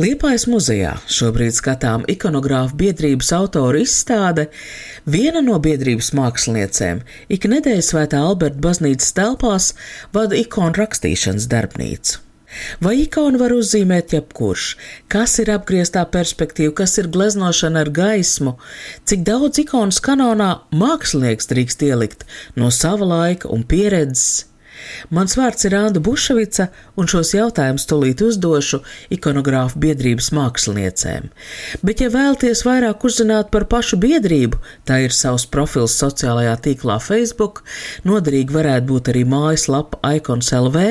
Liepājas muzejā šobrīd skatām ikonogrāfu biedrības autoru izstāde. Viena no biedrības māksliniecēm ik nedēļas svētā Alberta baznīcas telpās vada ikonu rakstīšanas darbnīcu. Vai ikonu var uzzīmēt jebkurš? Kas ir apgrieztā perspektīva, kas ir gleznošana ar gaismu? Cik daudz ikonas kanonā mākslinieks drīkst ielikt no sava laika un pieredzes? Mans vārds ir Anna Bušvica, un šos jautājumus tūlīt uzdošu ikonogrāfu biedrības māksliniecēm. Bet, ja vēlaties vairāk uzzināt par pašu biedrību, tā ir savs profils sociālajā tīklā Facebook, noderīgi varētu būt arī mājaslapa Icons LV.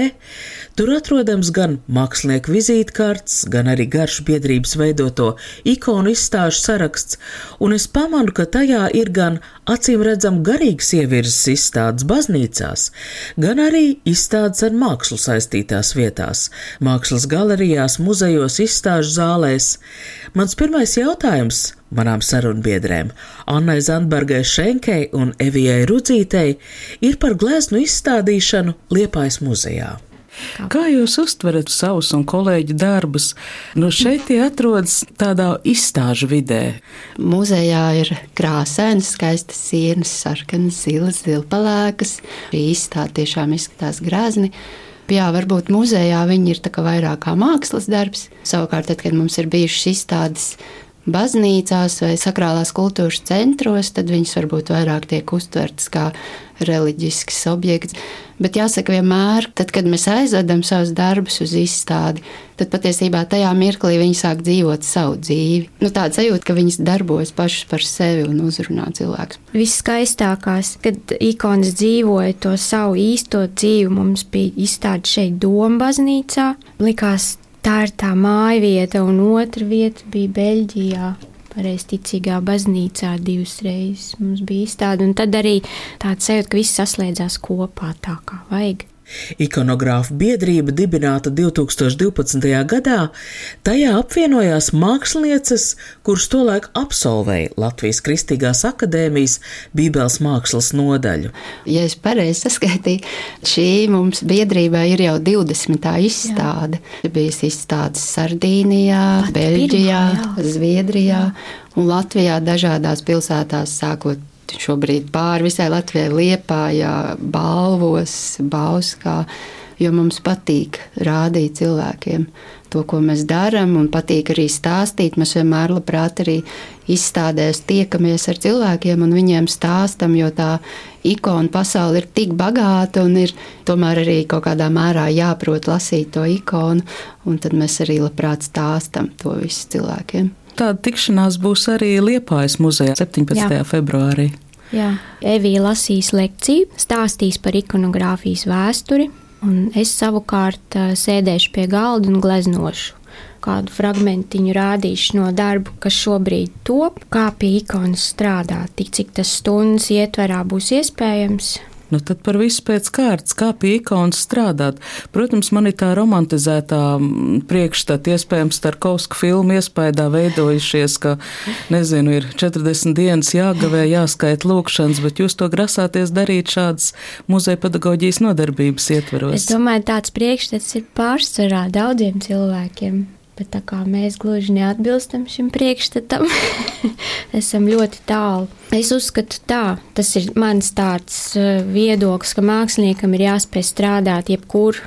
Tur atrodams gan mākslinieku vizītkartes, gan arī garš biedrības veidoto ikonu izstāžu saraksts, un es pamanu, ka tajā ir gan acīm redzam garīgas ievirzes izstādes baznīcās, gan arī izstādes ar mākslu saistītās vietās - mākslas galerijās, muzejos, izstāžu zālēs. Mans pirmais jautājums manām sarunbiedrēm Annai Zandbergai Šenkei un Evijai Rudzītei ir par gleznu izstādīšanu Liepājas muzejā. Kā jūs uztverat savus un kolēģu darbus? Nu, šeit tie atrodas tādā izstāžu vidē. Muzejā ir krāsainas, skaistas sienas, sarkanas, zilas, zilpalēkas. Šī izstāde tiešām izskatās grazni. Jā, varbūt muzejā viņi ir vairāk kā mākslas darbs. Savukārt, tad, kad mums ir bijušas izstādes baznīcās vai sakrālās kultūras centros, tad viņas varbūt vairāk tiek uztvertas kā reliģisks objekts. Bet jāsaka, vienmēr, tad, kad mēs aizvedam savus darbus uz izstādi, tad patiesībā tajā mirklī viņi sāk dzīvot savu dzīvi. Nu, tāda sajūta, ka viņas darbojas pašas par sevi un uzrunā cilvēkus. Viskaistākās, kad ikonas dzīvoja to savu īsto dzīvi, mums bija izstāde šeit Doma baznīcā. Likās, tā ir tā māja vieta, un otra vieta bija Beļģijā. Pareizticīgā baznīcā divas reizes mums bija izstāde, un tad arī tāds sajūta, ka viss saslēdzās kopā tā kā vajag. Ikonogrāfa biedrība dibināta 2012. gadā, tajā apvienojās mākslinieces, kuras tolaik absolvēja Latvijas Kristīgās akadēmijas Bībeles mākslas nodaļu. Ja es pareizi saskaitīju, šī mums biedrībā ir jau 20. izstāde. Jā. Bija izstādes Sardīnijā, Pat Beļģijā, pirmā, Zviedrijā un Latvijā dažādās pilsētās sākot šobrīd pāri visai Latvijai, Liepājā, Balvos, Bauskā, jo mums patīk rādīt cilvēkiem to, ko mēs darām, un patīk arī stāstīt. Mēs vienmēr labprāt arī izstādēs tiekamies ar cilvēkiem un viņiem stāstam, jo tā ikona pasaule ir tik bagāta un ir tomēr arī kaut kādā mērā jāprot lasīt to ikonu, un tad mēs arī labprāt stāstam to visu cilvēkiem. Tāda tikšanās būs arī Liepājas muzejā 17. Jā. februārī. Jā, Evija lasīs lekciju, stāstīs par ikonogrāfijas vēsturi, un es savukārt sēdēšu pie galda un gleznošu. Kādu fragmentiņu rādīšu no darba, kas šobrīd top, kā pie ikonas strādāt, tik cik tas stundas ietverā būs iespējams. Nu, tad par visu pēc kārtas, kā pie ikonas strādāt. Protams, man ir tā romantizētā mm, priekšstata, iespējams, Starkovska filmu iespējā veidojušies, ka, nezinu, ir 40 dienas jāgavē, jāskait lūkšanas, bet jūs to grasāties darīt šādas muzeja pedagoģijas nodarbības ietveros. Es domāju, tāds priekšstats ir pārsvarā daudziem cilvēkiem. Bet tā kā mēs gluži neatbilstam šim priekšstatam, esam ļoti tālu. Es uzskatu, tā, tas ir mans tāds eh, viedoklis, ka māksliniekam ir jāspēj strādāt jebkur.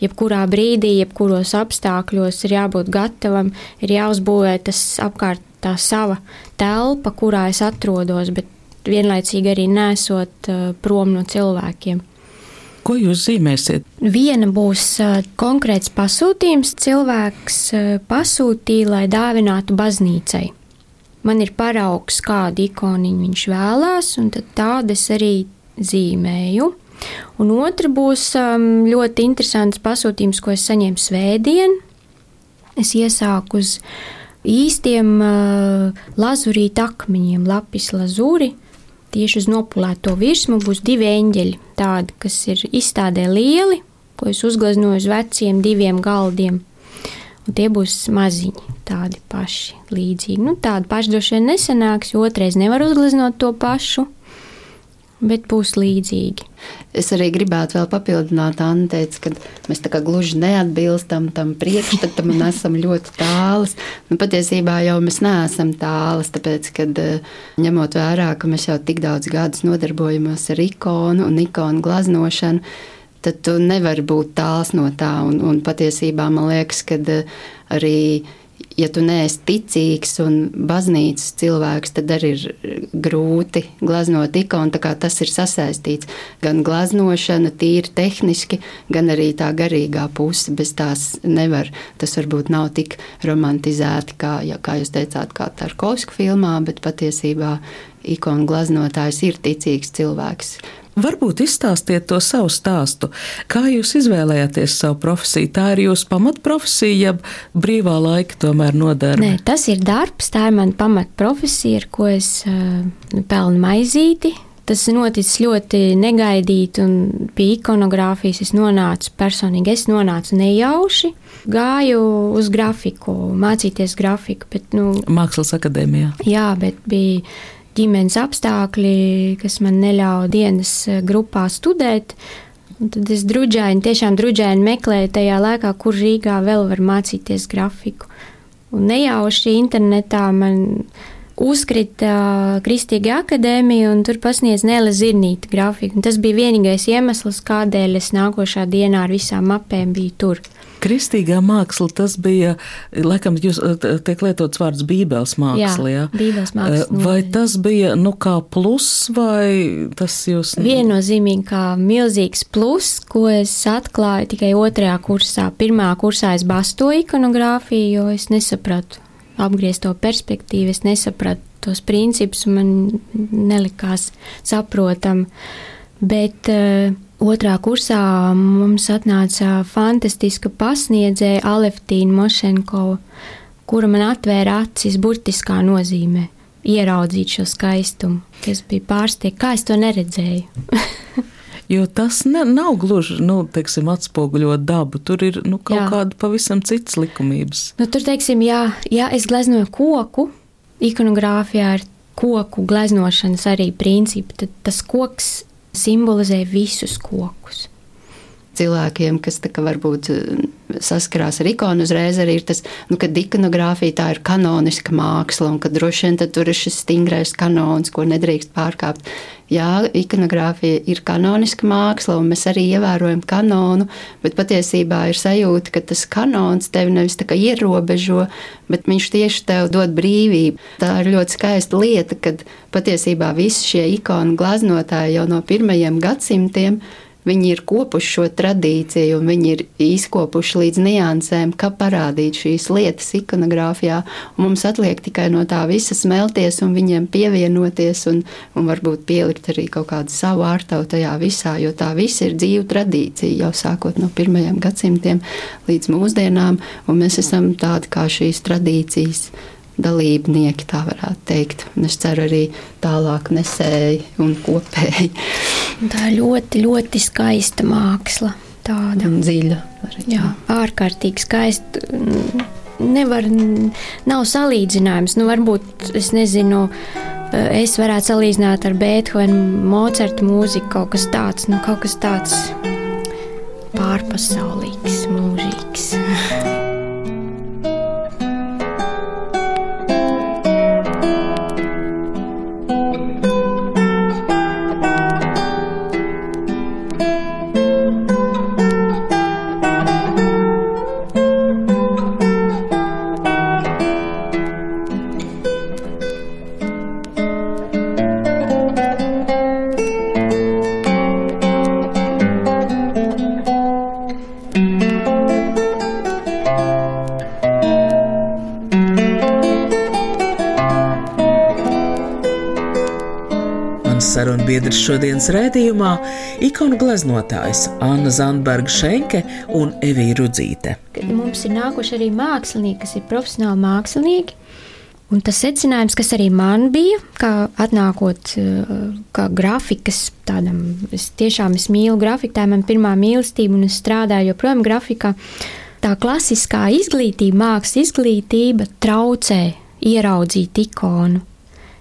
Jebkurā brīdī, jebkuros apstākļos ir jābūt gatavam, ir jāuzbūvē tas apkārt tā sava telpa, kurā es atrodos, bet vienlaicīgi arī nesot uh, prom no cilvēkiem. Ko jūs zīmēsiet? Viena būs konkrēts pasūtījums. Cilvēks pasūtīja, lai dāvinātu baznīcai. Man ir paraugs, kādu ikoniņu viņš vēlās, un tādu es arī zīmēju. Un otra būs ļoti interesants pasūtījums, ko es saņēmu svētdien. Es iesāku uz īstiem lazurīta akmeņiem, lapis lazuri. Tieši uz nopulēto virsmu būs divi eņģeļi, tādi, kas ir izstādē lieli, ko es uzgleznoju uz veciem diviem galdiem. Un tie būs maziņi, tādi paši, līdzīgi. Nu, tādi paši droši vien nesenāks, jo otrais nevar uzgleznot to pašu bet būs līdzīgi. Es arī gribētu vēl papildināt, Anna teica, ka mēs tā kā gluži neatbilstam tam priekšstatam un esam ļoti tālas. Nu, patiesībā jau mēs neesam tālas, tāpēc, kad eh, ņemot vērā, ka mēs jau tik daudz gadus nodarbojamies ar ikonu un ikonu glaznošanu, tad tu nevari būt tāls no tā. Un, un patiesībā man liekas, ka eh, arī ja tu neesi ticīgs un baznīcas cilvēks, tad arī ir grūti glaznot ikonu. Tas ir sasaistīts gan glaznošana, tīri tehniski, gan arī tā garīgā puse. Bez tās nevar. Tas varbūt nav tik romantizēti, kā, ja, kā jūs teicāt, kā Tarkovska filmā, bet patiesībā ikonu glaznotājs ir ticīgs cilvēks. Varbūt izstāstiet to savu stāstu. Kā jūs izvēlējāties savu profesiju? Tā ir jūsu pamatprofesija, ja brīvā laika tomēr nodara? Nē, tas ir darbs, tā ir mana pamatprofesija, ar ko es uh, pelnu maizīti. Tas noticis ļoti negaidīti, un pie ikonogrāfijas es nonācu personīgi. Es nonācu nejauši, gāju uz grafiku, mācīties grafiku. Bet, nu, Mākslas akadēmijā. Jā, bet bija ģimenes apstākļi, kas man neļauj dienas eh, grupā studēt. Un tad es druģēju, tiešām druģēju meklēju tajā laikā, kur Rīgā vēl var mācīties grafiku. Un nejauši internetā man uzkrita Kristīga akadēmija, un tur pasniedz Nēla Zirnīta grafiku. Un tas bija vienīgais iemesls, kādēļ es nākošā dienā ar visām mapēm biju tur. Kristīgā māksla, tas bija, laikam, jūs tiek lietots vārds bībeles māksla, jā? jā? Bībeles māksla. Vai tas bija, nu, kā plus, vai tas jūs? Viennozīmīgi kā milzīgs plus, ko es atklāju tikai otrajā kursā. Pirmā kursā es bastoju ikonogrāfiju, jo es nesapratu apgriezto perspektīvu, es nesapratu tos principus, man nelikās saprotam. Bet uh, Otrā kursā mums atnāca fantastiska pasniedzēja Aleftīna Mošenkova, kura man atvēra acis burtiskā nozīmē ieraudzīt šo skaistumu. Es biju pārsteigts, kā es to neredzēju. jo tas ne, nav gluži nu, teiksim, atspoguļot dabu. Tur ir nu, kaut jā. kāda pavisam citas likumības. Nu, tur, teiksim, jā, jā, es gleznoju koku, ikonogrāfijā ir koku gleznošanas arī principi. Tad tas koks simbolizē visus kokus. Cilvēkiem, kas kā, varbūt eh, saskarās ar ikonu, uzreiz arī ir tas, nu, ka ikonogrāfija tā ir kanoniska māksla, un ka droši vien tur ir šis stingrais kanons, ko nedrīkst pārkāpt. Jā, ikonogrāfija ir kanoniska māksla, un mēs arī ievērojam kanonu, bet patiesībā ir sajūta, ka tas kanons tevi nevis tā kā ierobežo, bet viņš tieši tev dod brīvību. Tā ir ļoti skaista lieta, kad patiesībā visi šie ikonu glaznotāji jau no pirmajiem gadsimtiem Viņi ir kopuši šo tradīciju, un viņi ir izkopuši līdz niansēm, kā parādīt šīs lietas ikonogrāfijā. Mums atliek tikai no tā visa smelties un viņiem pievienoties, un, un varbūt pielikt arī kaut kādu savu ārtavu tajā visā, jo tā viss ir dzīva tradīcija jau sākot no pirmajiem gadsimtiem līdz mūsdienām, un mēs esam tādi kā šīs tradīcijas dalībnieki, tā varētu teikt. Un es ceru arī tālāk nesēji un kopēji. Tā ir ļoti, ļoti skaista māksla. Tāda un dziļa. Arī, jā, ārkārtīgi skaista. Nevar, nav salīdzinājums. Nu, varbūt es nezinu, es varētu salīdzināt ar Beethovenu, Mocerta mūziku, kaut kas tāds, nu, kaut kas tāds pārpasaulīgs, mūžīgs. Šodienas rēdījumā - ikonu gleznotājs Anna Zandberga Šenke un Evija Rudzīte. Mums ir nākuši arī mākslinieki, kas ir profesionāli mākslinieki. Un tas secinājums, kas arī man bija, kā atnākot kā grafikas tādam, es tiešām es mīlu grafiku, tā ir mana pirmā mīlestība, un es strādāju joprojām grafikā. Tā klasiskā izglītība, mākslas izglītība traucē ieraudzīt ikonu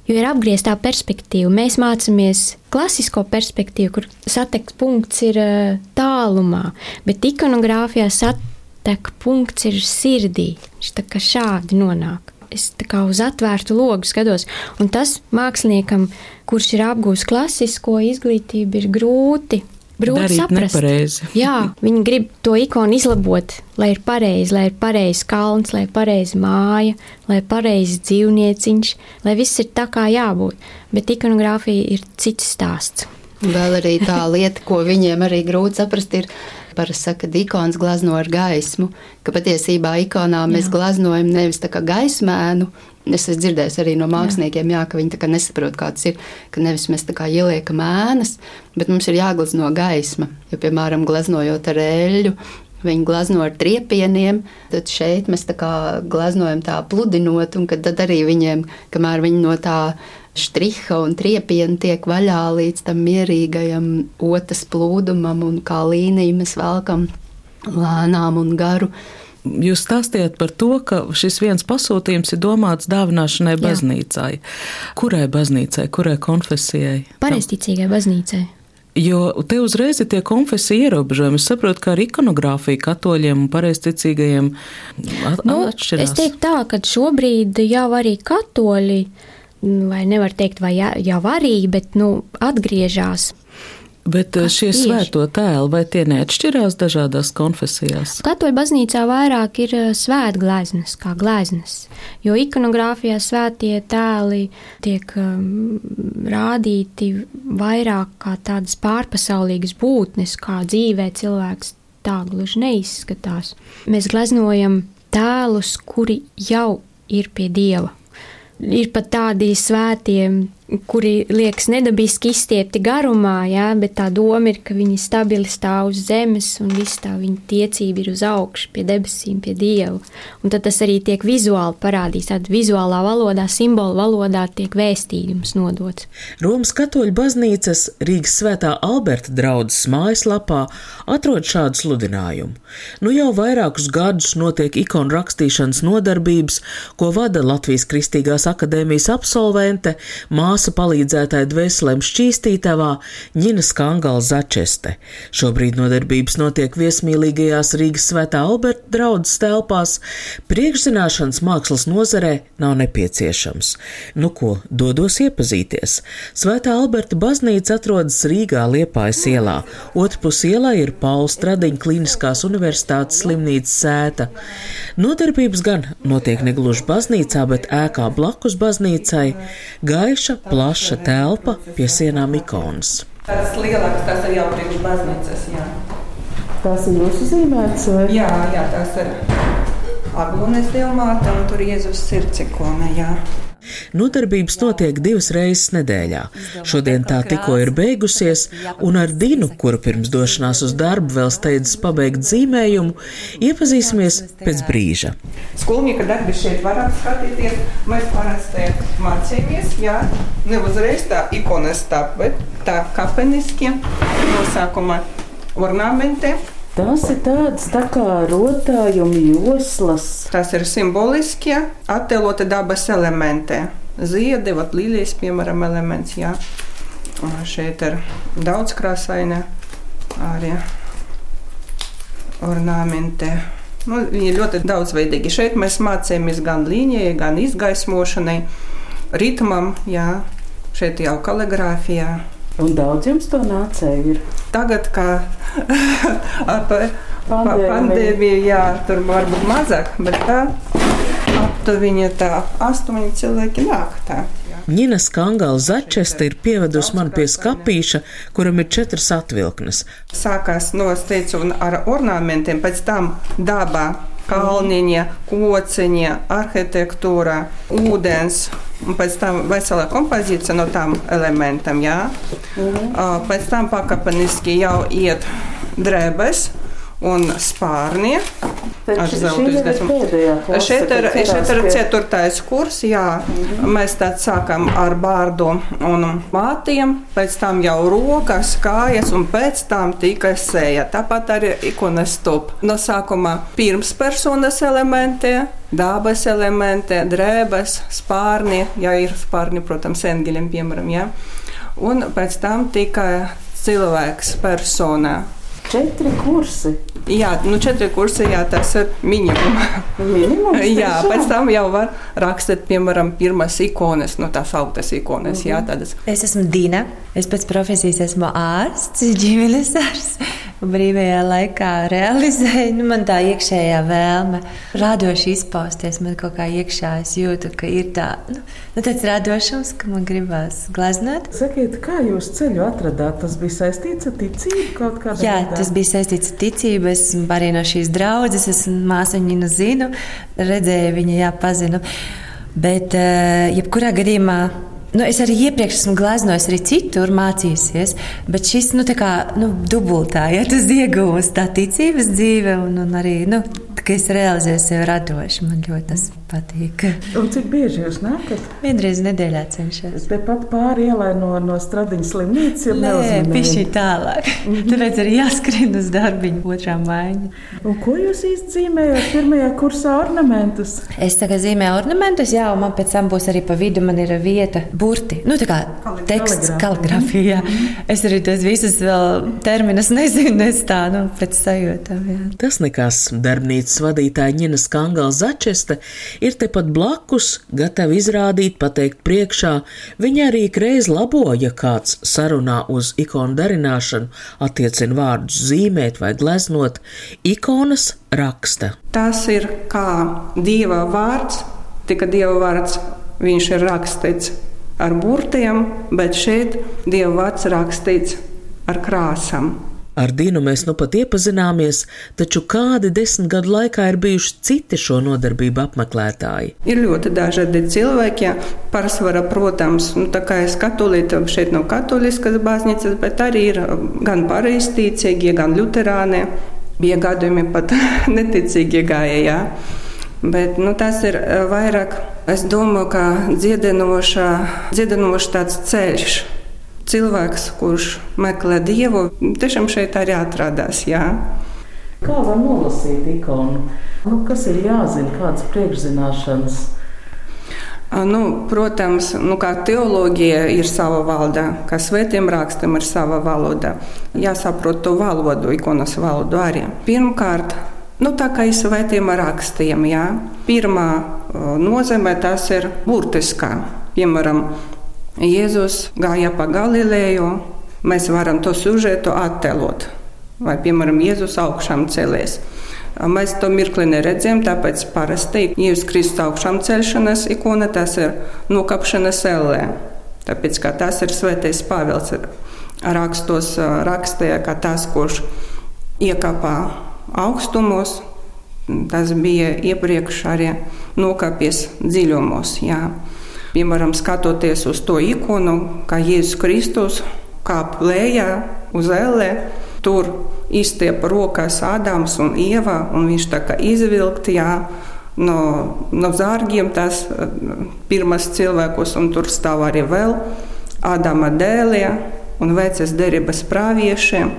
jo ir apgrieztā perspektīva. Mēs mācāmies klasisko perspektīvu, kur satek punkts ir eh, tālumā, bet ikonogrāfijā satek punkts ir sirdī. Viņš tā kā šādi nonāk. Es tā kā uz atvērtu logu skatos, un tas māksliniekam, kurš ir apgūst klasisko izglītību, ir grūti Grūti saprast. Nepareizi. Jā, viņi grib to ikonu izlabot, lai ir pareizi, lai ir pareizs kalns, lai ir pareizi māja, lai ir pareizs dzīvnieciņš, lai viss ir tā kā jābūt. Bet ikonogrāfija ir cits stāsts. Vēl arī tā lieta, ko viņiem arī grūti saprast, ir, parasti saka, ka ikonas glazno ar gaismu, ka patiesībā ikonā mēs Jā. glaznojam nevis tā kā gaismēnu, Es esmu dzirdējis arī no māksliniekiem, jā, ka viņi nesaprot, kāds ir. Ka nevis mēs tā kā ieliekam ēnas, bet mums ir jāglazno gaisma. Jo, piemēram, glaznojot ar eļļu, Viņi glazno ar triepieniem, tad šeit mēs tā kā glaznojam tā pludinot, un tad arī viņiem, kamēr viņi no tā striha un triepiena tiek vaļā līdz tam mierīgajam otras plūdumam, un kā līniju mēs velkam lēnām un garu. Jūs stāstījāt par to, ka šis viens pasūtījums ir domāts dāvināšanai Jā. baznīcai. Kurai baznīcai, kurai konfesijai? Pareizticīgai baznīcai. Jo te uzreiz ir tie konfesija ierobežojumi. Es saprotu, ka ar ikonogrāfiju katoļiem un pareizticīgajiem at nu, atšķirās. Es teiktu tā, ka šobrīd jau arī katoļi, vai nevar teikt, vai jau arī, bet nu, atgriežas Bet eh, Kas šie tieši? svēto tēli, vai tie neatšķirās dažādās konfesijās? Katoļu baznīcā vairāk ir eh, svētgleznas, kā gleznas, jo ikonogrāfijā svētie tēli tiek um, rādīti vairāk kā tādas pārpasaulīgas būtnes, kā dzīvē cilvēks tā gluži neizskatās. Mēs gleznojam tēlus, kuri jau ir pie Dieva. Ir pat tādi svētie kuri liekas nedabiski izstiepti garumā, jā, bet tā doma ir, ka viņi stabili stāv uz zemes un viss tā viņa tiecība ir uz augšu, pie debesīm, pie dieva. Un tad tas arī tiek vizuāli parādīts, tad vizuālā valodā, simbolu valodā tiek vēstījums nodots. Romas katoļu baznīcas Rīgas svētā Alberta draudzes mājaslapā atrod šādu sludinājumu. Nu jau vairākus gadus notiek ikonu rakstīšanas nodarbības, ko vada Latvijas Kristīgās akadēmijas absolvente, māsa māsa palīdzētāja dvēselēm šķīstītavā Ņina Skangala Začeste. Šobrīd nodarbības notiek viesmīlīgajās Rīgas svētā Alberta draudzes telpās. Priekšzināšanas mākslas nozarē nav nepieciešams. Nu ko, dodos iepazīties. Svētā Alberta baznīca atrodas Rīgā Liepājas ielā. Otrpus ielā ir Paula Stradiņa Kliniskās universitātes slimnīcas sēta. Nodarbības gan notiek negluži baznīcā, bet ēkā blakus baznīcai - gaiša, plaša telpa, pie sienām ikonas. Tas lielāks, tas ir jau priekš baznīcas, jā. Tās ir jūsu zīmētas, vai? Jā, jā, tās ir aglones diamāta un tur Jēzus sirds-ikona, jā. Nodarbības notiek divas reizes nedēļā. Šodien tā tikko ir beigusies, un ar Dinu, kura pirms došanās uz darbu vēl steidzas pabeigt zīmējumu, iepazīsimies pēc brīža. Skolnieka darbi šeit varam skatīties. Mēs parasti mācījāmies, jā, ne uzreiz tā ikonas tā, bet tā kapeniskie nosākuma ornamenti. Tās ir tādas tā kā rotājuma joslas. Tas ir simboliskie, attēlota dabas elementi. Ziedi, vat līnijas, piemēram, elements. Jā. Šeit ir daudz krāsaini arī ornamenti. Nu, viņi ļoti daudzveidīgi. Šeit mēs mācāmies gan līnijai, gan izgaismošanai, ritmam, jā. šeit jau kaligrāfijā. Un daudz jums to nācēja? Ir? Tagad, kā ar pandēmiju, pandēmiju, jā, tur varbūt mazāk, bet tā aptuveni tā astoņi cilvēki nāk. Tā. Ņina Skangala Začesta ir pievedusi man pie skapīša, kuram ir četras atvilknes. Sākās no, es teicu, ar ornamentiem, pēc tam dabā kalniņa, kociņa, arhitektūra, ūdens. Un pēc tam vesela kompozīcija no tām elementiem. Jā. Mhm. Pēc tam pakāpeniski jau iet drēbes. Un spārnie. Ar zelta izgaismu. Šeit ir, šeit ir ceturtais kurs, jā. -hmm. Mēs tad sākam ar bārdu un mātiem, pēc tam jau rokas, kājas un pēc tam tikai sēja. Tāpat arī ikonas top. No sākuma pirms personas elementi, dabas elementi, drēbes, spārni, ja ir spārni, protams, engeļiem, piemēram, jā. Un pēc tam tikai cilvēks, persona. Četri kursi. Jā, nu četri kursi, jā, tas ir minimums. Minimums. jā, pēc tam jau var rakstīt, piemēram, pirmās ikonas, no nu, tās augtas ikonas. Mm -hmm. jā, tādas. Es esmu Dina. Es pēc profesijas esmu ārsts, ģimenes ārsts. Brīvajā laikā realizēju nu, man tā iekšējā vēlme radoši izpausties. Man kaut kā iekšā es jūtu, ka ir tā, nu, nu, tāds radošums, ka man gribās gleznot. Sakiet, kā jūs ceļu atradāt? Tas bija saistīts ar ticību kaut kādā veidā? Jā, tas bija saistīts ar ticību. Es arī no šīs draudzes, es māsu viņu zinu, redzēju viņu, jā, pazinu. Bet, uh, jebkurā gadījumā, Nu, es arī iepriekš esmu gleznojis, arī citur mācījusies, bet šis nu, kā, nu, dubultā, ja tas iegūst tā ticības dzīve un, un arī nu, ka es realizēju sevi radoši. Man ļoti tas patīk. Un cik bieži jūs nākat? Vienreiz nedēļā cenšos. Tepat pāri ielai no, no stradiņas slimnīcas ir Nē, pišķi tālāk. Mm -hmm. Tāpēc arī jāskrien uz darbiņu otrā maiņa. Un ko jūs īsti zīmējat pirmajā kursā ornamentus? Es tagad zīmēju ornamentus, jā, un man pēc tam būs arī pa vidu man ir vieta burti. Nu, tā kā teksts, kaligrafija. Mm -hmm. Es arī tos visus vēl terminus nezinu, es tā, nu, pēc sajūtām. Jā. Tas nekas darbnīcas vadītāja Ņina Skangala Začeste ir tepat blakus, gatava izrādīt, pateikt priekšā. Viņa arī reiz labo, ja kāds sarunā uz ikonu darināšanu attiecina vārdus zīmēt vai gleznot, ikonas raksta. Tas ir kā dieva vārds, tikai dieva vārds viņš ir rakstīts ar burtiem, bet šeit dieva vārds rakstīts ar krāsām. Ar Dinu mēs nu pat iepazināmies, taču kādi desmit gadu laikā ir bijuši citi šo nodarbību apmeklētāji? Ir ļoti dažādi cilvēki. Pārsvarā, protams, nu, tā kā es katolīte, šeit nav katoliskas baznīcas, bet arī ir gan pareizticīgie, gan luterāni. Bija gadījumi pat neticīgi gāja. Jā. Bet nu, tas ir eh, vairāk, es domāju, kā dziedinošs tāds ceļš cilvēks, kurš meklē dievu, tiešām šeit arī atrodas. Jā. Kā var nolasīt ikonu? Nu, kas ir jāzina, kādas priekšzināšanas? Nu, protams, nu, kā teoloģija ir sava valoda, kā svētiem rakstam ir sava valoda. Jāsaprot to valodu, ikonas valodu arī. Pirmkārt, nu, tā kā ir svētiem rakstiem, jā. pirmā nozīme tas ir burtiskā. Piemēram, Jēzus gāja pa Galileju, mēs varam to sužetu attēlot. Vai, piemēram, Jēzus augšām celies. Mēs to mirkli neredzam, tāpēc parasti Jēzus Kristus augšām celšanas ikona tas ir nokāpšanas ellē. Tāpēc, ka tas ir svētais Pāvils rakstos rakstīja, ka tas, kurš iekāpā augstumos, tas bija iepriekš arī nokāpies dziļumos. Jā. Piemēram, skatoties uz to ikonu, kā Jēzus Kristus kāp lejā uz ellē, tur izstiep rokās Ādams un Ieva, un viņš tā kā izvilkt, jā, no, no zārgiem tas pirmais cilvēkus, un tur stāv arī vēl Ādama dēlie un vecas derības praviešiem,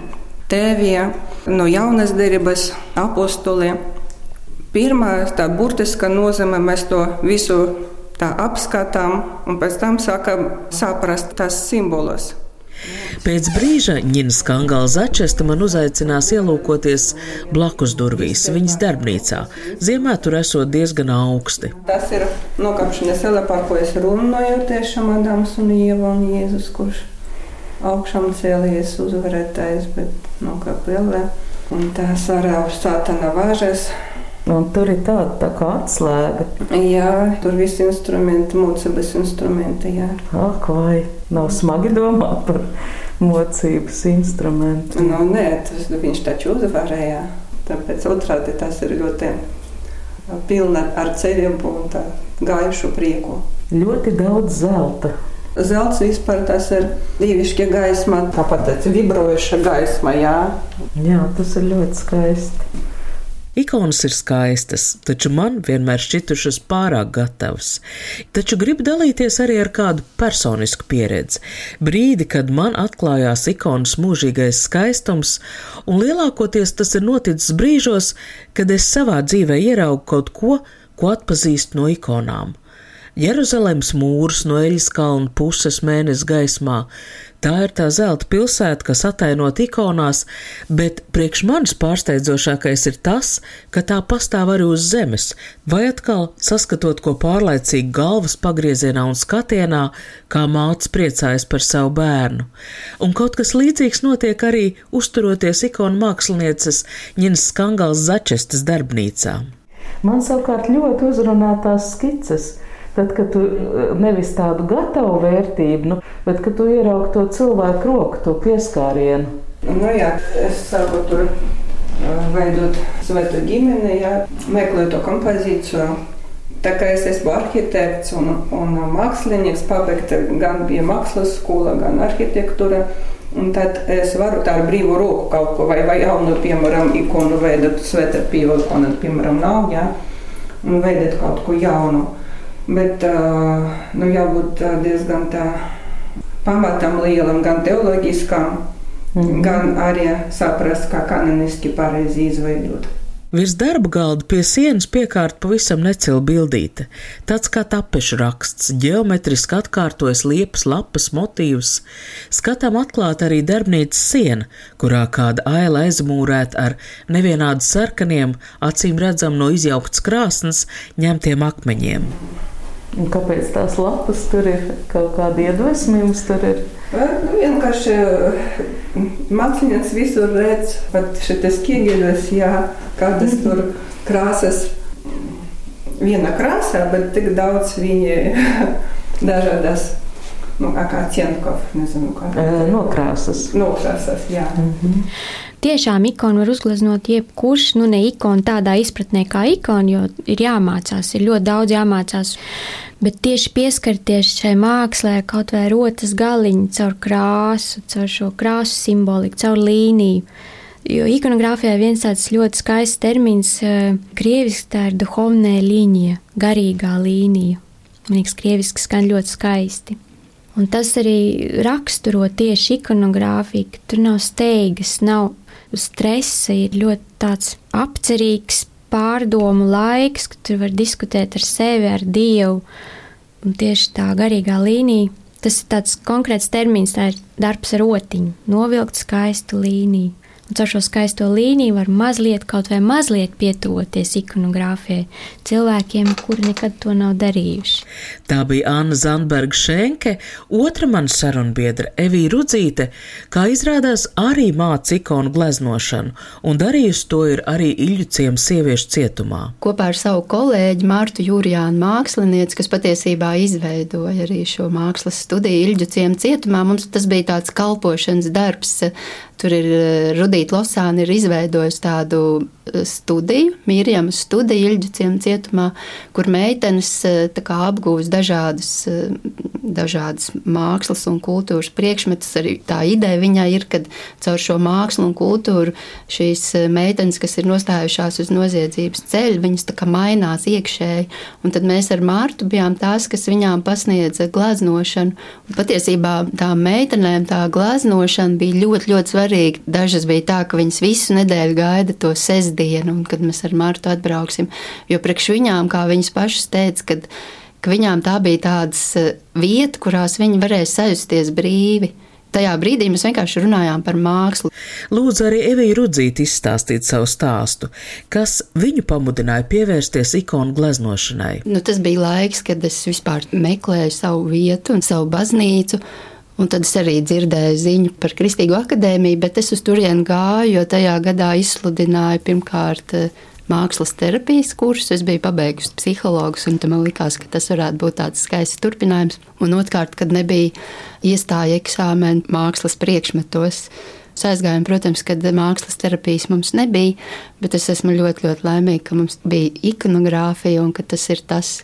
tēvie, no jaunas derības apostoliem. Pirmā tā burtiska nozīme mēs to visu tā apskatām un pēc tam sākam saprast tās simbolus. Pēc brīža Ņina Skangala Začesta man uzaicinās ielūkoties blakus durvīs viņas darbnīcā. Ziemā tur esot diezgan augsti. Tas ir nokāpšanas ele, par ko es runāju, tiešām Adams un Ieva un Jēzus, kurš augšām cēlies uzvarētājs, bet nokāp elē. Un tās arā uz sātana vāžas Un tur ir tāda tā kā atslēga. Jā, tur viss instrumenti, mūcības instrumenti. Jā. Ak, vai nav smagi domāt par mocības instrumentu? Nu, nē, tas viņš taču uzvarēja. Tāpēc otrādi tas ir ļoti pilna ar cerību un gājušu prieku. Ļoti daudz zelta Zelts vispār tas ir dievišķa gaisma, tāpat vibrojoša gaisma, jā. Jā, tas ir ļoti skaisti. Ikonas ir skaistas, taču man vienmēr šķitušas pārāk gatavas. Taču gribu dalīties arī ar kādu personisku pieredzi. Brīdi, kad man atklājās ikonas mūžīgais skaistums, un lielākoties tas ir noticis brīžos, kad es savā dzīvē ieraugu kaut ko, ko atpazīstu no ikonām. Jeruzalemes mūrs no Eļas kalna puses mēnesi gaismā. Tā ir tā zelta pilsēta, kas atainot ikonās, bet priekš manis pārsteidzošākais ir tas, ka tā pastāv arī uz zemes, vai atkal saskatot ko pārlaicīgi galvas pagriezienā un skatienā, kā māte priecājas par savu bērnu. Un kaut kas līdzīgs notiek arī uzturoties ikonu mākslinieces Ņenas Skangals Začestas darbnīcā. Man savukārt ļoti uzrunā tās skices Tad, kad tu eh, nevis tādu gatavu vērtību, nu, bet kad tu ieraugi to cilvēku roku, to pieskārienu. Nu, jā, es sāku tur eh, veidot svētu ģimeni, jā, meklēju to kompozīciju. Tā kā es esmu arhitekts un, un mākslinieks, pabeigta gan bija mākslas skola, gan arhitektūra. Un tad es varu ar brīvu roku kaut ko, vai, vai jaunu, piemēram, ikonu veidot, sveta pīva ikonu, piemēram, nav, jā, un veidot kaut ko jaunu. Bet nu, jābūt diezgan tā pamatam lielam, gan teoloģiskam, mm gan arī saprast, kā kanoniski pareizi izveidot. Virs darba galda pie sienas piekārta pavisam necila bildīte. Tāds kā tapešu raksts, ģeometriski atkārtojas liepas, lapas, motīvs. Skatām atklāt arī darbnīcas siena, kurā kāda aila aizmūrēta ar nevienādi sarkaniem, acīm redzam no izjauktas krāsnes, ņemtiem akmeņiem. Un kāpēc tās lapas tur ir? Kaut kāda iedvesma jums tur ir? Nu, vienkārši mākslinieks visur redz, pat šis ķieģeļos, jā, kādas -hmm. tur krāsas. Viena krāsā, bet tik daudz viņi dažādas. Nu, kā kā cienkovs, nezinu, kā. Nokrāsas. Nokrāsas, jā. Mm -hmm. Tiešām ikonu var uzgleznot jebkurš, nu ne ikonu tādā izpratnē kā ikonu, jo ir jāmācās, ir ļoti daudz jāmācās. Bet tieši pieskarties šai mākslē, kaut vai rotas galiņu, caur krāsu, caur šo krāsu simboliku, caur līniju. Jo ikonogrāfijā viens tāds ļoti skaists termins, eh, krieviski tā ir duhovnē līnija, garīgā līnija. Man liekas, krieviski skan ļoti skaisti. Un tas arī raksturo tieši ikonogrāfiju, ka tur nav steigas, nav stresa, ir ļoti tāds apcerīgs pārdomu laiks, kad tur var diskutēt ar sevi, ar Dievu. Un tieši tā garīgā līnija, tas ir tāds konkrēts termins, tā ir darbs ar rotiņu, novilkt skaistu līniju. Un caur šo skaisto līniju var mazliet, kaut vai mazliet pietuvoties ikonogrāfijai cilvēkiem, kuri nekad to nav darījuši. Tā bija Anna Zandberga Šenke, otra mana sarunbiedra Evija Rudzīte, kā izrādās arī māca ikonu gleznošanu, un darījusi to ir arī Iļuciem sieviešu cietumā. Kopā ar savu kolēģi Mārtu Jūrijānu mākslinieci, kas patiesībā izveidoja arī šo mākslas studiju Iļuciem cietumā, mums tas bija tāds kalpošanas darbs Tur ir eh, Rudīta Losāna ir izveidojusi tādu eh, studiju, Mīrjama studiju Ilģiciem cietumā, kur meitenes eh, apgūst dažādas, dažādas mākslas un kultūras priekšmetus. Arī tā ideja viņai ir, ka caur šo mākslu un kultūru šīs meitenes, kas ir nostājušās uz noziedzības ceļa, viņas tā kā mainās iekšēji. Un tad mēs ar Mārtu bijām tās, kas viņām pasniedza glaznošanu. Un patiesībā tām meitenēm tā glaznošana bija ļoti, ļoti svarīga. Dažas bija tā, ka viņas visu nedēļu gaida to sestdienu, kad mēs ar Martu atbrauksim. Jo priekš viņām, kā viņas pašas teica, kad, ka viņām tā bija tādas eh, vieta, kurās viņi varēja sajusties brīvi. Tajā brīdī mēs vienkārši runājām par mākslu. Lūdzu, arī Evija Rudzīte izstāstīt savu stāstu, kas viņu pamudināja pievērsties ikonu gleznošanai. Nu, tas bija laiks, kad es vispār meklēju savu vietu un savu baznīcu. Un tad es arī dzirdēju ziņu par Kristīgo akadēmiju, bet es uz turieni gāju, jo tajā gadā izsludināju pirmkārt eh, mākslas terapijas kursus. Es biju pabeigusi psihologus, un man likās, ka tas varētu būt tāds skaists turpinājums. Un otrkārt, kad nebija iestāja eksāmena mākslas priekšmetos. Aizgājām, protams, kad mākslas terapijas mums nebija, bet es esmu ļoti, ļoti laimīga, ka mums bija ikonogrāfija un ka tas ir tas,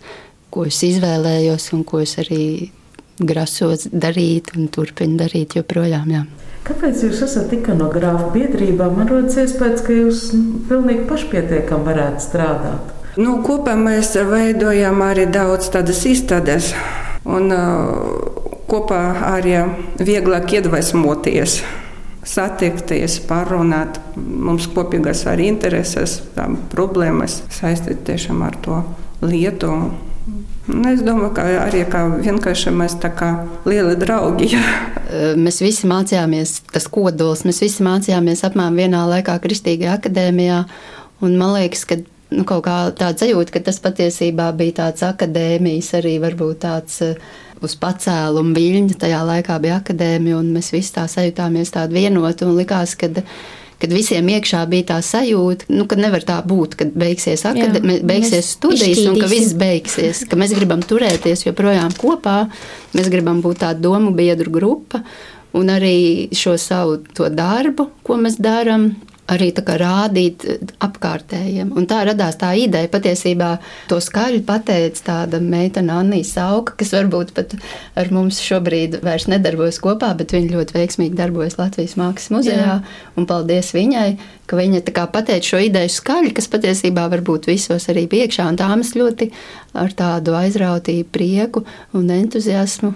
ko es izvēlējos un ko es arī grasos darīt un turpina darīt joprojām. Jā. Kāpēc jūs esat ikonogrāfa biedrībā? Man rodas iespējas, ka jūs pilnīgi pašpietiekami varētu strādāt. Nu, kopā mēs veidojam arī daudz tādas izstādes, un uh, kopā arī vieglāk iedvesmoties satikties, parunāt. Mums kopīgas arī intereses, problēmas saistītas tiešām ar to lietu. Un es domāju, ka arī kā vienkārši mēs tā kā lieli draugi. mēs visi mācījāmies, tas kodols, mēs visi mācījāmies apmēram vienā laikā Kristīgajā akadēmijā. Un man liekas, ka nu, kaut kā tāda sajūta, ka tas patiesībā bija tāds akadēmijas, arī varbūt tāds uz pacēlumu viļņa. Tajā laikā bija akadēmija, un mēs visi tā sajūtāmies tādi vienoti. Likās, kad, kad visiem iekšā bija tā sajūta, nu, ka nevar tā būt, kad beigsies, akade, Jā, beigsies studijas un ka viss beigsies, ka mēs gribam turēties joprojām kopā, mēs gribam būt tāda domu biedru grupa. Un arī šo savu darbu, ko mēs darām, arī rādīt apkārtējiem. Un tā radās tā ideja. Patiesībā to skaļi pateica tāda meitene Anija Sauka, kas varbūt pat ar mums šobrīd vairs nedarbojas kopā, bet viņa ļoti veiksmīgi darbojas Latvijas Mākslas muzejā. Jā. Un paldies viņai, ka viņa pateica šo ideju skaļi, kas patiesībā var būt visos arī piekšā. Un tā mēs ļoti ar tādu aizrautību, prieku un entuziasmu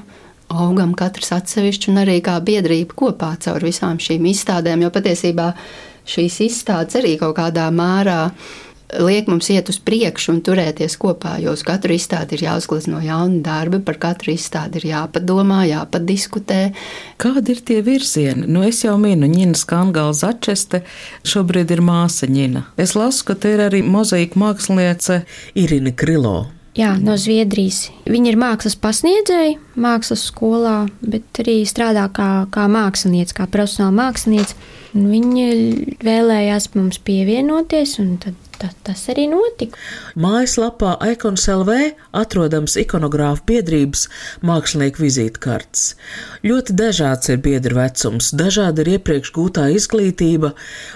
augam katrs atsevišķi un arī kā biedrība kopā caur visām šīm izstādēm. Jo patiesībā šīs izstādes arī kaut kādā mērā liek mums iet uz priekšu un turēties kopā. Jo uz katru izstādi ir jāuzglezno jauni darbi, par katru izstādi ir jāpadomā, jāpadiskutē. Kādi ir tie virzieni? Nu, es jau minu, Ņina Skangala Začeste šobrīd ir māsa Ņina. Es lasu, ka te ir arī mozaīka māksliniece Irina Krilo. Jā, no Zviedrijas. Viņa ir mākslas pasniedzēja mākslas skolā, bet arī strādā kā, kā mākslinieca, kā profesionāla mākslinieca. Viņa vēlējās mums pievienoties, un tad Ta, tas arī notika. Mājaslapā Icons LV atrodams ikonogrāfu biedrības mākslinieku vizītkartes. Ļoti dažāds ir biedru vecums, dažāda ir iepriekš gūtā izglītība,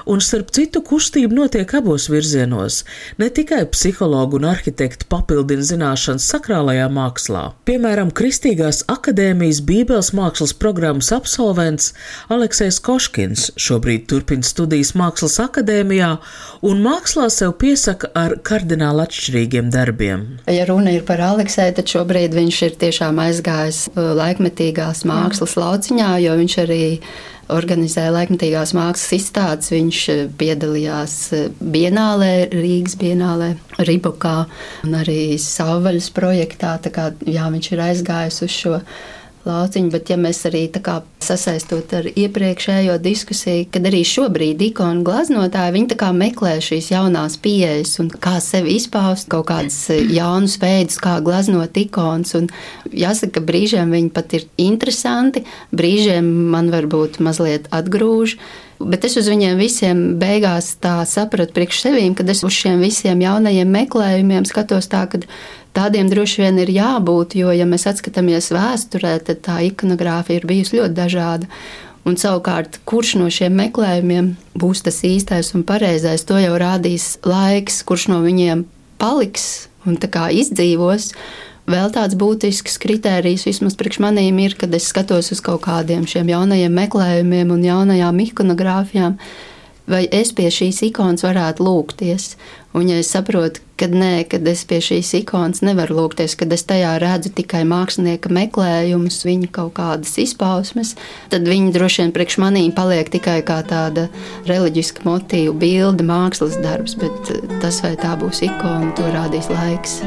un starp citu kustība notiek abos virzienos. Ne tikai psihologu un arhitektu papildina zināšanas sakrālajā mākslā. Piemēram, Kristīgās akadēmijas Bībeles mākslas programmas absolvents Aleksis Koškins šobrīd turpina studijas Mākslas akadēmijā un mākslā sev piesaka ar kardināli atšķirīgiem darbiem. Ja runa ir par Aleksēju, tad šobrīd viņš ir tiešām aizgājis uh, laikmetīgās mākslas lauciņā, jo viņš arī organizēja laikmatīgās mākslas izstādes. Viņš uh, piedalījās uh, Bienālē, Rīgas Bienālē, Ribukā un arī Savvaļas projektā. Tā kā jā, viņš ir aizgājis uz šo lauciņu, bet ja mēs arī sasaistot ar iepriekšējo diskusiju, kad arī šobrīd ikonu glaznotāji, viņi meklē šīs jaunās pieejas un kā sevi izpaust, kaut kādas jaunas veidus, kā glaznot ikonas. Un jāsaka, ka brīžiem viņi pat ir interesanti, brīžiem man varbūt mazliet atgrūž. Bet es uz viņiem visiem beigās tā sapratu priekš sevīm, kad es uz šiem visiem jaunajiem meklējumiem skatos tā, ka Tādiem droši vien ir jābūt, jo, ja mēs atskatāmies vēsturē, tad tā ikonogrāfija ir bijusi ļoti dažāda. Un savukārt, kurš no šiem meklējumiem būs tas īstais un pareizais, to jau rādīs laiks, kurš no viņiem paliks un izdzīvos. Vēl tāds būtisks kritērijs vismaz priekš manīm ir, kad es skatos uz kaut kādiem šiem jaunajiem meklējumiem un jaunajām ikonogrāfijām, vai es pie šīs ikonas varētu lūgties. Un, ja es saprotu, ka nē, kad es pie šīs ikonas nevaru lūgties, kad es tajā redzu tikai mākslinieka meklējumus, viņa kaut kādas izpausmes, tad viņi droši vien priekš manī paliek tikai kā tāda reliģiska motīva, bilde, mākslas darbs, bet tas, vai tā būs ikona, to rādīs laiks.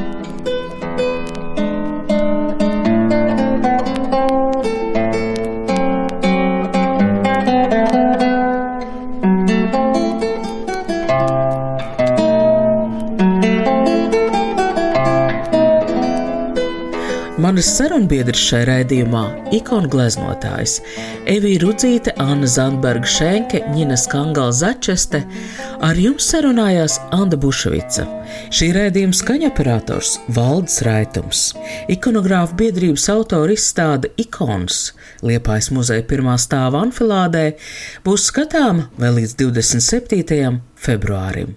Manas sarunbiedras šai raidījumā - ikonu gleznotājs Evija Rudzīte, Anna Zandberga Šenke, Ņina Skangala Začeste, ar jums sarunājās Anda Bušvica. Šī raidījuma skaņoperators Valdes Raitums, ikonogrāfa biedrības autora izstāde Ikons Liepājas muzeja pirmā stāva Anfilādē būs skatāma vēl līdz 27. februārim.